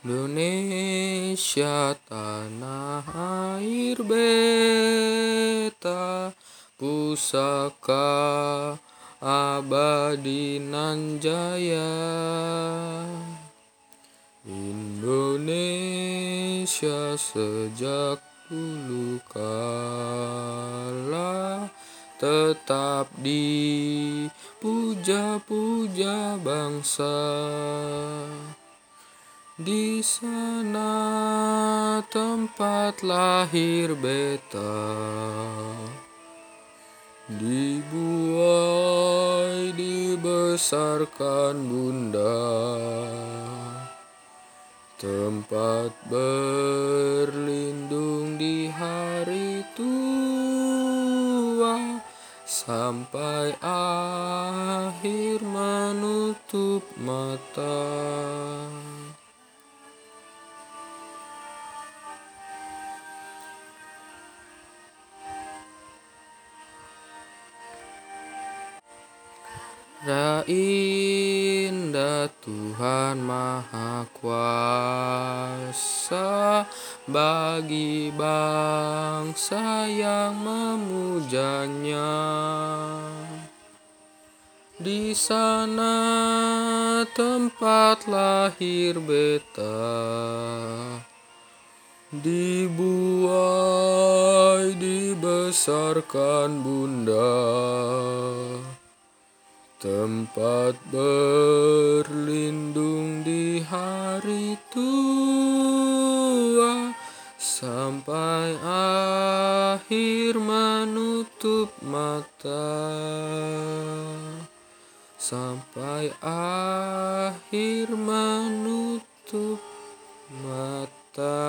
Indonesia tanah air beta pusaka abadi nan jaya Indonesia sejak dulu kala tetap dipuja-puja bangsa di sana tempat lahir beta. Dibuai dibesarkan bunda. Tempat berlindung di hari tua. Sampai akhir menutup mata Indah Tuhan Maha Kuasa bagi bangsa yang memujanya. Di sana tempat lahir beta Dibuai dibesarkan bunda Tempat berlindung di hari tua Sampai akhir menutup mata. Sampai akhir menutup mata